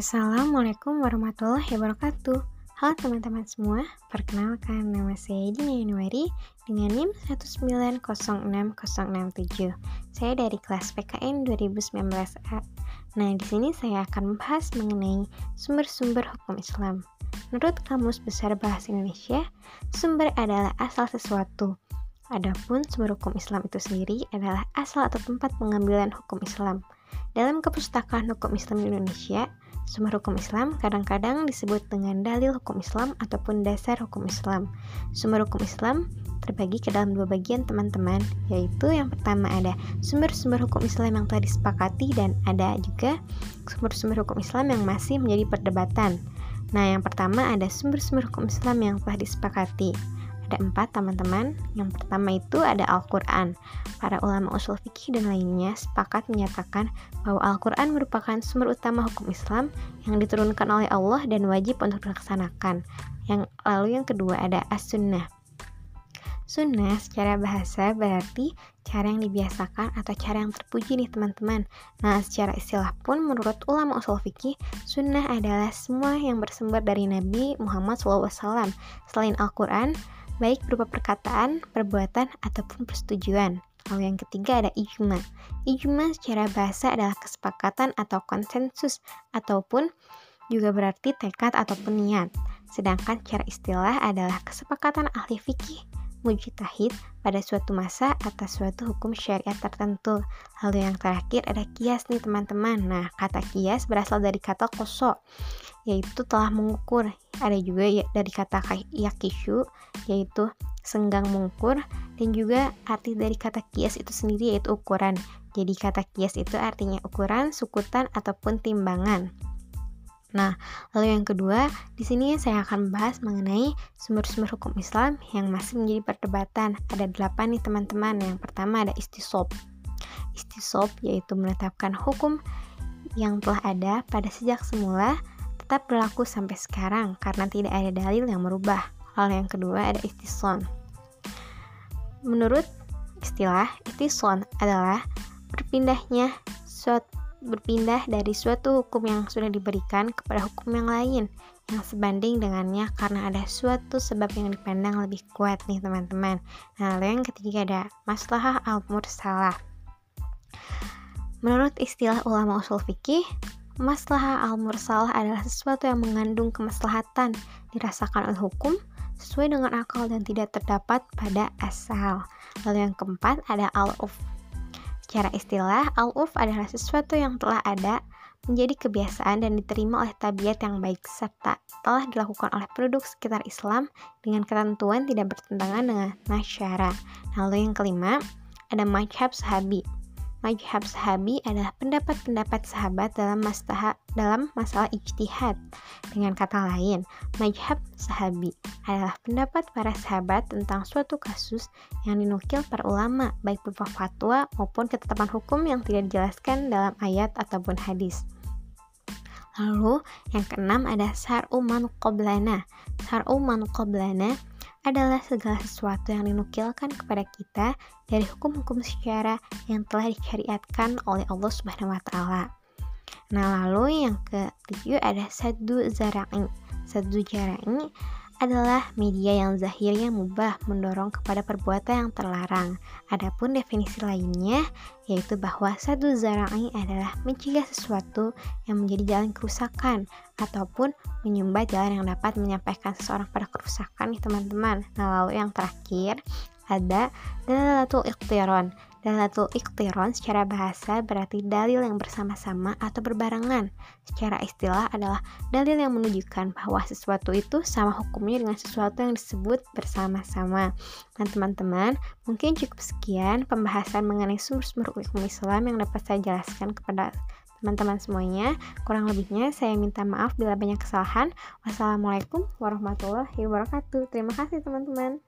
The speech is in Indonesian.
Assalamualaikum warahmatullahi wabarakatuh Halo teman-teman semua, perkenalkan nama saya Dina Yanuari dengan NIM 1906067. Saya dari kelas PKN 2019A. Nah, di sini saya akan membahas mengenai sumber-sumber hukum Islam. Menurut Kamus Besar Bahasa Indonesia, sumber adalah asal sesuatu. Adapun sumber hukum Islam itu sendiri adalah asal atau tempat pengambilan hukum Islam. Dalam kepustakaan hukum Islam di Indonesia, Sumber hukum Islam kadang-kadang disebut dengan dalil hukum Islam ataupun dasar hukum Islam. Sumber hukum Islam terbagi ke dalam dua bagian teman-teman, yaitu yang pertama ada sumber-sumber hukum Islam yang telah disepakati dan ada juga sumber-sumber hukum Islam yang masih menjadi perdebatan. Nah, yang pertama ada sumber-sumber hukum Islam yang telah disepakati ada empat teman-teman. Yang pertama itu ada Al-Quran. Para ulama usul fikih dan lainnya sepakat menyatakan bahwa Al-Quran merupakan sumber utama hukum Islam yang diturunkan oleh Allah dan wajib untuk dilaksanakan. Yang lalu yang kedua ada As-Sunnah. Sunnah secara bahasa berarti cara yang dibiasakan atau cara yang terpuji nih teman-teman. Nah, secara istilah pun menurut ulama usul fikih, sunnah adalah semua yang bersumber dari Nabi Muhammad SAW. Selain Al-Quran, baik berupa perkataan, perbuatan, ataupun persetujuan. Lalu yang ketiga ada ijma. Ijma secara bahasa adalah kesepakatan atau konsensus ataupun juga berarti tekad ataupun niat. Sedangkan secara istilah adalah kesepakatan ahli fikih mujtahid pada suatu masa atas suatu hukum syariat tertentu. Lalu yang terakhir ada kias nih teman-teman. Nah, kata kias berasal dari kata koso, yaitu telah mengukur. Ada juga ya dari kata yakishu, yaitu senggang mengukur. Dan juga arti dari kata kias itu sendiri yaitu ukuran. Jadi kata kias itu artinya ukuran, sukutan, ataupun timbangan. Nah, lalu yang kedua, di sini saya akan membahas mengenai sumber-sumber hukum Islam yang masih menjadi perdebatan. Ada delapan nih teman-teman. Yang pertama ada istisob. Istisob yaitu menetapkan hukum yang telah ada pada sejak semula tetap berlaku sampai sekarang karena tidak ada dalil yang merubah. Lalu yang kedua ada istison. Menurut istilah, istison adalah berpindahnya suatu berpindah dari suatu hukum yang sudah diberikan kepada hukum yang lain yang sebanding dengannya karena ada suatu sebab yang dipandang lebih kuat nih teman-teman. Nah, lalu yang ketiga ada maslahah al-mursalah. Menurut istilah ulama usul fikih, maslahah al-mursalah adalah sesuatu yang mengandung kemaslahatan dirasakan oleh hukum sesuai dengan akal dan tidak terdapat pada asal. Lalu yang keempat ada al-uf Secara istilah, al-urf adalah sesuatu yang telah ada, menjadi kebiasaan dan diterima oleh tabiat yang baik serta telah dilakukan oleh penduduk sekitar Islam dengan ketentuan tidak bertentangan dengan masyarakat. Lalu yang kelima, ada majhab sahabi. Majhab sahabi adalah pendapat-pendapat sahabat dalam masalah dalam masalah ijtihad. Dengan kata lain, majhab sahabi adalah pendapat para sahabat tentang suatu kasus yang dinukil para ulama, baik berupa fatwa maupun ketetapan hukum yang tidak dijelaskan dalam ayat ataupun hadis. Lalu, yang keenam ada sar'u man qoblana. Sar'u man adalah segala sesuatu yang dinukilkan kepada kita dari hukum-hukum secara yang telah disyariatkan oleh Allah Subhanahu wa taala. Nah, lalu yang ketujuh ada sadu zara'i. Sadu zara'i adalah media yang zahirnya mubah mendorong kepada perbuatan yang terlarang. Adapun definisi lainnya yaitu bahwa satu zara'i adalah mencegah sesuatu yang menjadi jalan kerusakan ataupun menyumbat jalan yang dapat menyampaikan seseorang pada kerusakan nih teman-teman. Nah lalu yang terakhir ada dalalatul ikhtiron Dalatul iktiron secara bahasa berarti dalil yang bersama-sama atau berbarengan. Secara istilah adalah dalil yang menunjukkan bahwa sesuatu itu sama hukumnya dengan sesuatu yang disebut bersama-sama. Dan teman-teman, mungkin cukup sekian pembahasan mengenai sumber-sumber hukum Islam yang dapat saya jelaskan kepada teman-teman semuanya. Kurang lebihnya saya minta maaf bila banyak kesalahan. Wassalamualaikum warahmatullahi wabarakatuh. Terima kasih teman-teman.